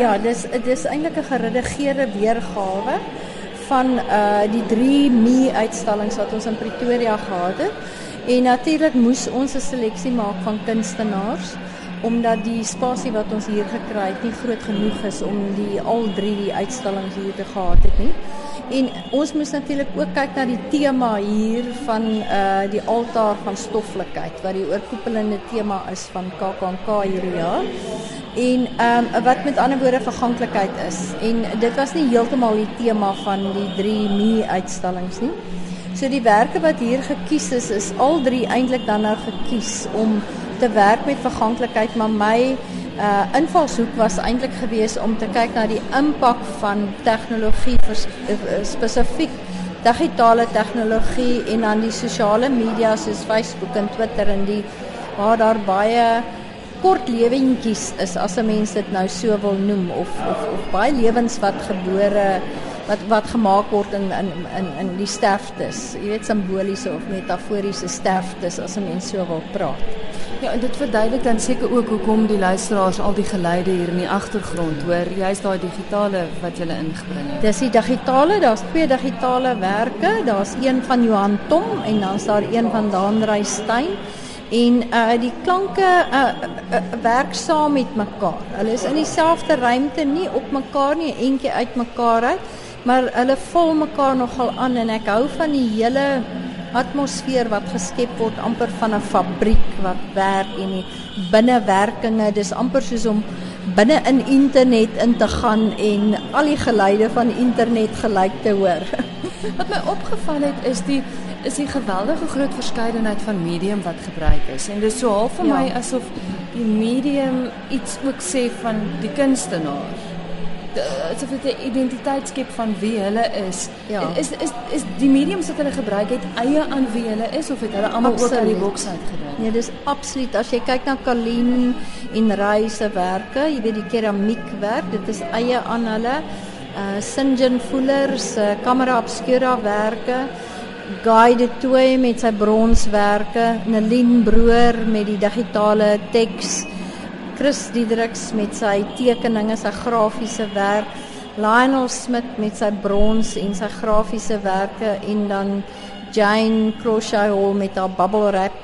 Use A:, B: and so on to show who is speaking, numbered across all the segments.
A: Ja, dis dis eintlik 'n geredigeerde weergawe van uh die 3 Mei uitstallings wat ons in Pretoria gehad het. En natuurlik moes ons 'n seleksie maak van kunstenaars omdat die spasie wat ons hier gekry het nie groot genoeg is om die al drie die uitstallings hier te gehad het nie. En ons moes natuurlik ook kyk na die tema hier van uh die altaar van stoffelikheid wat die oorkoepelende tema is van KAKNK hierdie jaar. En ehm um, wat met ander woorde verganklikheid is. En dit was nie heeltemal die tema van die 3 Mei uitstallings nie. So die werke wat hier gekies is is al drie eintlik dan nou gekies om te werk met verganklikheid, maar my uh invalshoek was eintlik geweest om te kyk na die impak van tegnologie uh, spesifiek digitale tegnologie en dan die sosiale media soos Facebook en Twitter en die waar daar baie kort lewentjies is as 'n mens dit nou so wil noem of of of baie lewens wat gebore wat wat gemaak word in in in in die sterftes. Jy weet simboliese of metaforiese sterftes as 'n mens so wil praat.
B: Ja, en dit verduidelik dan seker ook hoekom die luisteraars al die geluide hier in die agtergrond hoor. Jy's daai digitale wat jy ingebring het.
A: Dis die digitale, daar's twee digitale werke. Daar's een van Johan Tom en dan's daar een van Daan Reystyn. En uh die klanke uh, uh, uh werk saam met mekaar. Hulle is in dieselfde ruimte, nie op mekaar nie, eentjie uit mekaar uit maar hulle vul mekaar nogal aan en ek hou van die hele atmosfeer wat geskep word amper van 'n fabriek wat werk en die binnewerkinge dis amper soos om binne in internet in te gaan en al die geluide van internet gelyk te hoor.
B: wat my opgeval het is die is die geweldige groot verskeidenheid van medium wat gebruik is en dis so half vir ja. my asof die medium iets ook sê van die kunstenaar asof dit 'n identiteit skep van wie hulle is. Ja. Is is is die mediums wat hulle gebruik het eie aan wie hulle is of het hulle almal ook uit die boks uitgedink?
A: Nee, dis absoluut. As jy kyk na Kalien en Ray se werke, jy weet die keramiekwerk, dit is eie aan hulle. Uh Sinjin Fuller se Camera Obscura werke. Guy de Toey met sy bronswerke, Nelien Broer met die digitale teks. Chris Diedriks met sy tekeninge, sy grafiese werk, Lionel Smit met sy brons en sy grafiese werke en dan Jane Crochet Hall met haar bubble wrap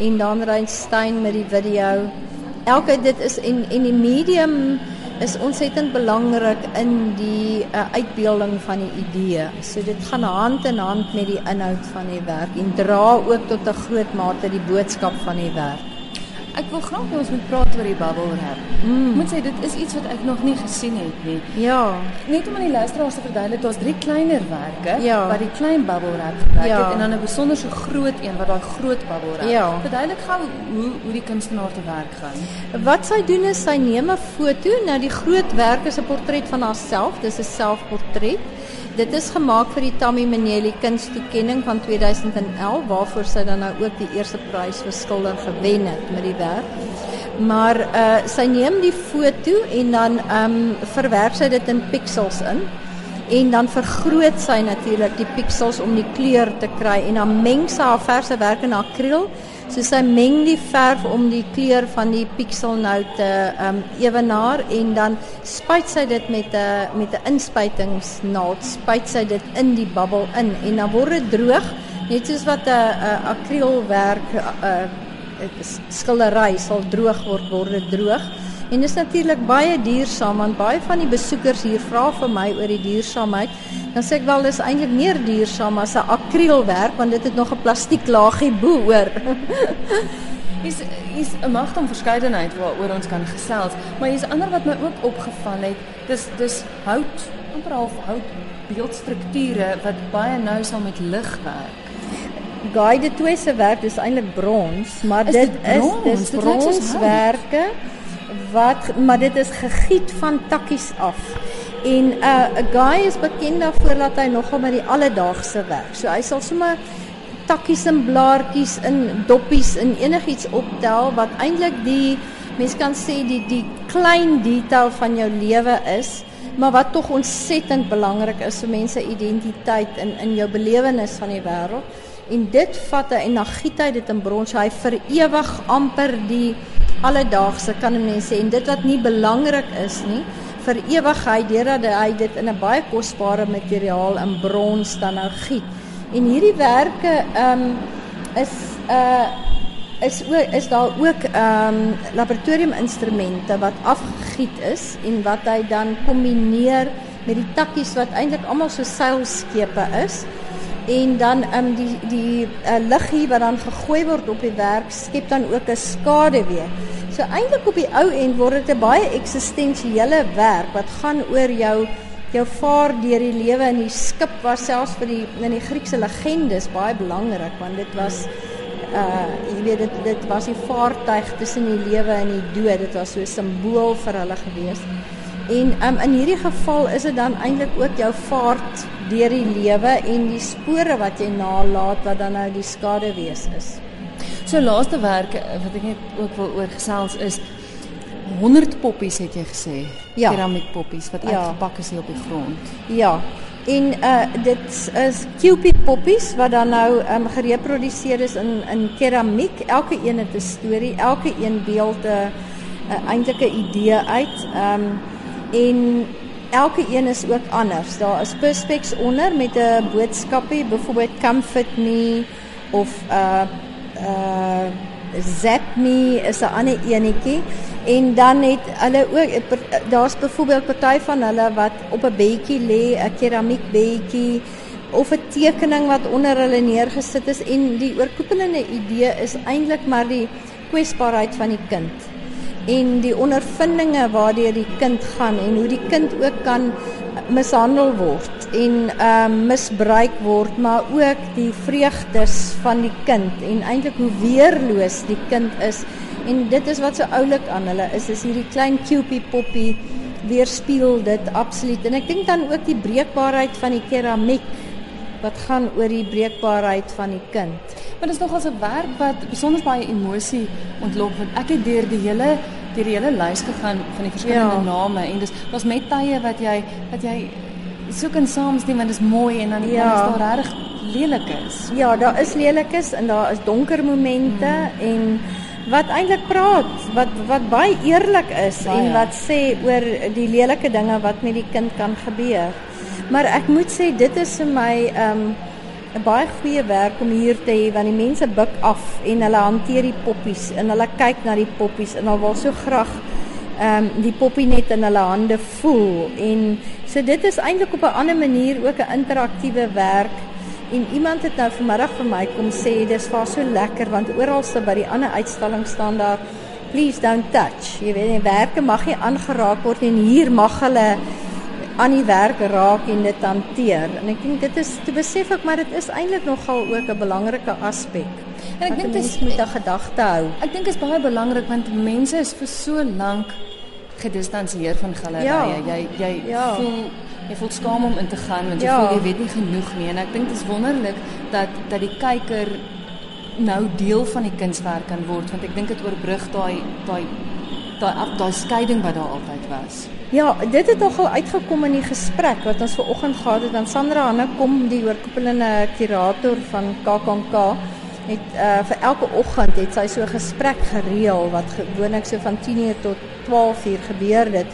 A: en dan Reinstein met die video. Elke dit is en en die medium is ontsettend belangrik in die uh, uitbeelding van die idee. So dit gaan hand in hand met die inhoud van die werk en dra ook tot 'n groot mate die boodskap van die werk.
B: Ek wil graag hê ons moet praat oor die bubble wrap. Mm. Moet sê dit is iets wat ek nog nie gesien het nie.
A: Ja.
B: Net om aan die luisteraars te verduidelik, daar's drie kleiner werke ja. wat die klein bubble wrap gebruik ja. het en dan 'n besonderse groot een wat daai groot bubble wrap. Ja. Verduidelik gou hoe hoe die kunstenaar te werk gaan.
A: Wat sy doen is sy neem 'n foto. Nou die groot werk is 'n portret van haarself. Dis 'n selfportret. Dit is gemaak vir die Tammy Manelli kunstoekenning van 2011 waarvoor sy dan nou ook die eerste prys vir skilder gewen het met die werk. Maar uh sy neem die foto en dan um verwerk sy dit in pixels in en dan vergroot sy natuurlik die pixels om die kleur te kry en dan meng sy haar verse werk in akriel So sy meng die verf om die kleur van die piksel nou te um, ewenaar en dan spuit sy dit met 'n met 'n inspuitingsnaald, spuit sy dit in die bubbel in en dan word dit droog, net soos wat 'n akrielwerk 'n skildery sal droog word, word dit droog. En dit is natuurlik baie duursaam want baie van die besoekers hier vra vir my oor die duursaamheid. Dan sê ek wel dis eintlik meer duursaam as 'n akrielwerk want dit het nog 'n plastieklaagie bo oor.
B: Is is 'n magte om verskeidenheid waaroor ons kan gesels, maar hier's ander wat my ook opgeval het. Dis dis hout, amper half hout beeldstrukture wat baie nou saam met lig werk.
A: Guy de Toey se werk is eintlik brons, maar is dit, dit is dis bronswerke wat maar dit is gegiet van takkies af. En 'n uh, guy is bekend daarvoor dat hy nogal met die alledaagse werk. So hy sal sommer takkies en blaartjies in doppies en enigiets optel wat eintlik die mens kan sê die die klein detail van jou lewe is, maar wat tog ontsettend belangrik is vir mense identiteit in in jou belewenis van die wêreld. En dit vat hy en dan giet hy dit in brons. Hy vir ewig amper die alledaagse kan mense sê en dit wat nie belangrik is nie vir ewigheid deurdat hy dit in 'n baie kosbare materiaal in brons dan nou giet. En hierdie werke ehm um, is uh is ook is daar ook ehm um, laboratorium instrumente wat afgegiet is en wat hy dan kombineer met die takkies wat eintlik almal so seilskepe is en dan ehm um, die die uh, liggie wat dan gegooi word op die werk skep dan ook 'n skade weer. So eintlik op die ou end word dit 'n baie eksistensiële werk wat gaan oor jou jou vaar deur die lewe in die skip was selfs vir die in die Griekse legendes baie belangrik want dit was uh jy weet dit dit was die vaartuig tussen die lewe en die dood dit was so 'n simbool vir hulle gewees en um, in hierdie geval is dit dan eintlik ook jou vaart deur die lewe en die spore wat jy nalaat wat dan nou die skade wees is
B: so laaste werk wat ek net ook wil oorgesels is 100 poppies het jy gesê ja. keramiek poppies wat ja. uitgepak is hier op die grond
A: ja En uh dit is Cupid poppies wat dan nou um gereproduseer is in in keramiek. Elke een het 'n storie, elke een beeld 'n uh, eintlik 'n idee uit. Um en elke een is ook anders. Daar is perspex onder met 'n boodskapie, byvoorbeeld comfort me of uh uh zap me is 'n ander enetjie. En dan het hulle ook daar's byvoorbeeld party van hulle wat op 'n bedjie lê, 'n keramiek bedjie of 'n tekening wat onder hulle neergesit is. En die oorkoepelende idee is eintlik maar die kwesbaarheid van die kind en die ondervindinge waardeur die kind gaan en hoe die kind ook kan mishandel word en ehm uh, misbruik word maar ook die vreugdes van die kind en eintlik hoe weerloos die kind is En dit is wat so oulik aan hulle is, is hierdie klein cupie poppie weerspieël dit absoluut. En ek dink dan ook die breekbaarheid van die keramiek wat gaan oor die breekbaarheid van die kind.
B: Maar dit is nogals 'n werk wat besonder baie emosie ontlok want ek het deur die hele deur die hele lys gegaan van die verskillende ja. name en dis was met tye wat jy wat jy soek en saamstem want dit is mooi en dan ja. is daar regtig lelikes.
A: Ja, daar is lelikes en daar is donker momente hmm. en wat eintlik praat, wat wat baie eerlik is baie. en wat sê oor die lelike dinge wat met die kind kan gebeur. Maar ek moet sê dit is vir my 'n um, 'n baie goeie werk om hier te hê want die mense buik af en hulle hanteer die poppies en hulle kyk na die poppies en hulle wil so graag ehm um, die poppie net in hulle hande voel en so dit is eintlik op 'n ander manier ook 'n interaktiewe werk En iemand het nou vanmiddag vir my kom sê dis vir so lekker want oralste by die ander uitstalling staan daar please don't touch. Jy weet die werke mag nie aangeraak word en hier mag hulle aan die werk raak en dit hanteer. En ek dink dit is te besef ek maar dit is eintlik nogal ook 'n belangrike aspek. En ek dink dit is met 'n gedagte hou.
B: Ek dink is baie belangrik want mense is vir so lank gedistansieer van galerye. Ja, jy jy ja. voel jy voel skaam om in te gaan want jy ja. voel jy weet nie genoeg nie en ek dink dit is wonderlik dat dat die kyker nou deel van die kunswerk kan word want ek dink dit oorbrug daai daai daai daai skeiding wat daar altyd was.
A: Ja, dit het nogal uitgekom in die gesprek wat ons ver oggend gehad het aan Sandra Hanne kom die oorkoepelende kurator van KAKNK het uh, vir elke oggend het sy so 'n gesprek gereël wat gewoonlik so van 10:00 tot 12:00 gebeur dit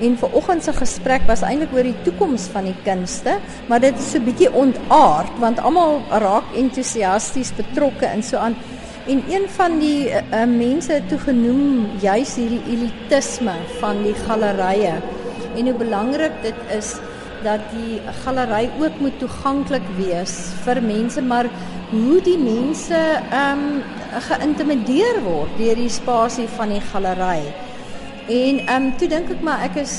A: En vanoggend se gesprek was eintlik oor die toekoms van die kunste, maar dit is so bietjie ontaard want almal raak entoesiasties betrokke in so aan en een van die uh, mense het toegenoem juis hierdie elitisme van die gallerye en hoe belangrik dit is dat die galery ook moet toeganklik wees vir mense maar hoe die mense ehm um, geïntimideer word deur die spasie van die galery. En ehm um, toe dink ek maar ek is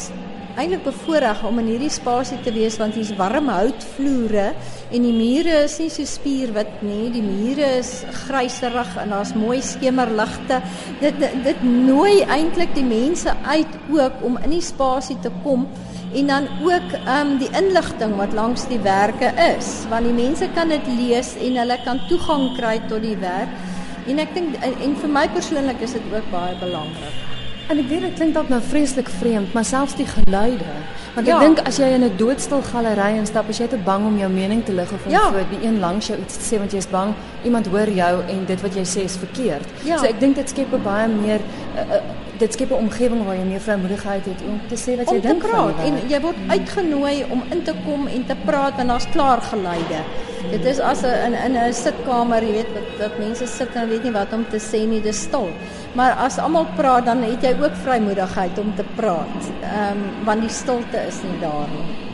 A: eintlik bevoorreg om in hierdie spasie te wees want hier's warm houtvloere en die mure is nie so spierwit nie. Die mure is gryserig en daar's mooi skemerligte. Dit dit nooi eintlik die mense uit ook om in die spasie te kom en dan ook ehm um, die inligting wat langs die werke is want die mense kan dit lees en hulle kan toegang kry tot die werk. En ek dink en vir my persoonlik is dit ook baie belangrik.
B: En ek weet dit klink dalk nou vreeslik vreemd, maar selfs die geluide. Want ja. ek dink as jy in 'n doodstil galery instap, as jy te bang om jou mening te lig of om ja. vir die een langs jou iets te sê want jy is bang iemand hoor jou en dit wat jy sê is verkeerd. Ja. So ek dink dit skep 'n baie meer uh, uh, dit skep 'n omgewing waar jy meer vrymoedigheid het om te sê wat jy dink
A: van praat en jy word uitgenooi om in te kom en te praat want daar's klaar geleide. Dit is as 'n in 'n sitkamer, jy weet wat dat mense sit en weet nie wat om te sê nie, dis stil. Maar as almal praat dan het jy ook vrymoedigheid om te praat. Ehm um, want die stilte is nie daar nie.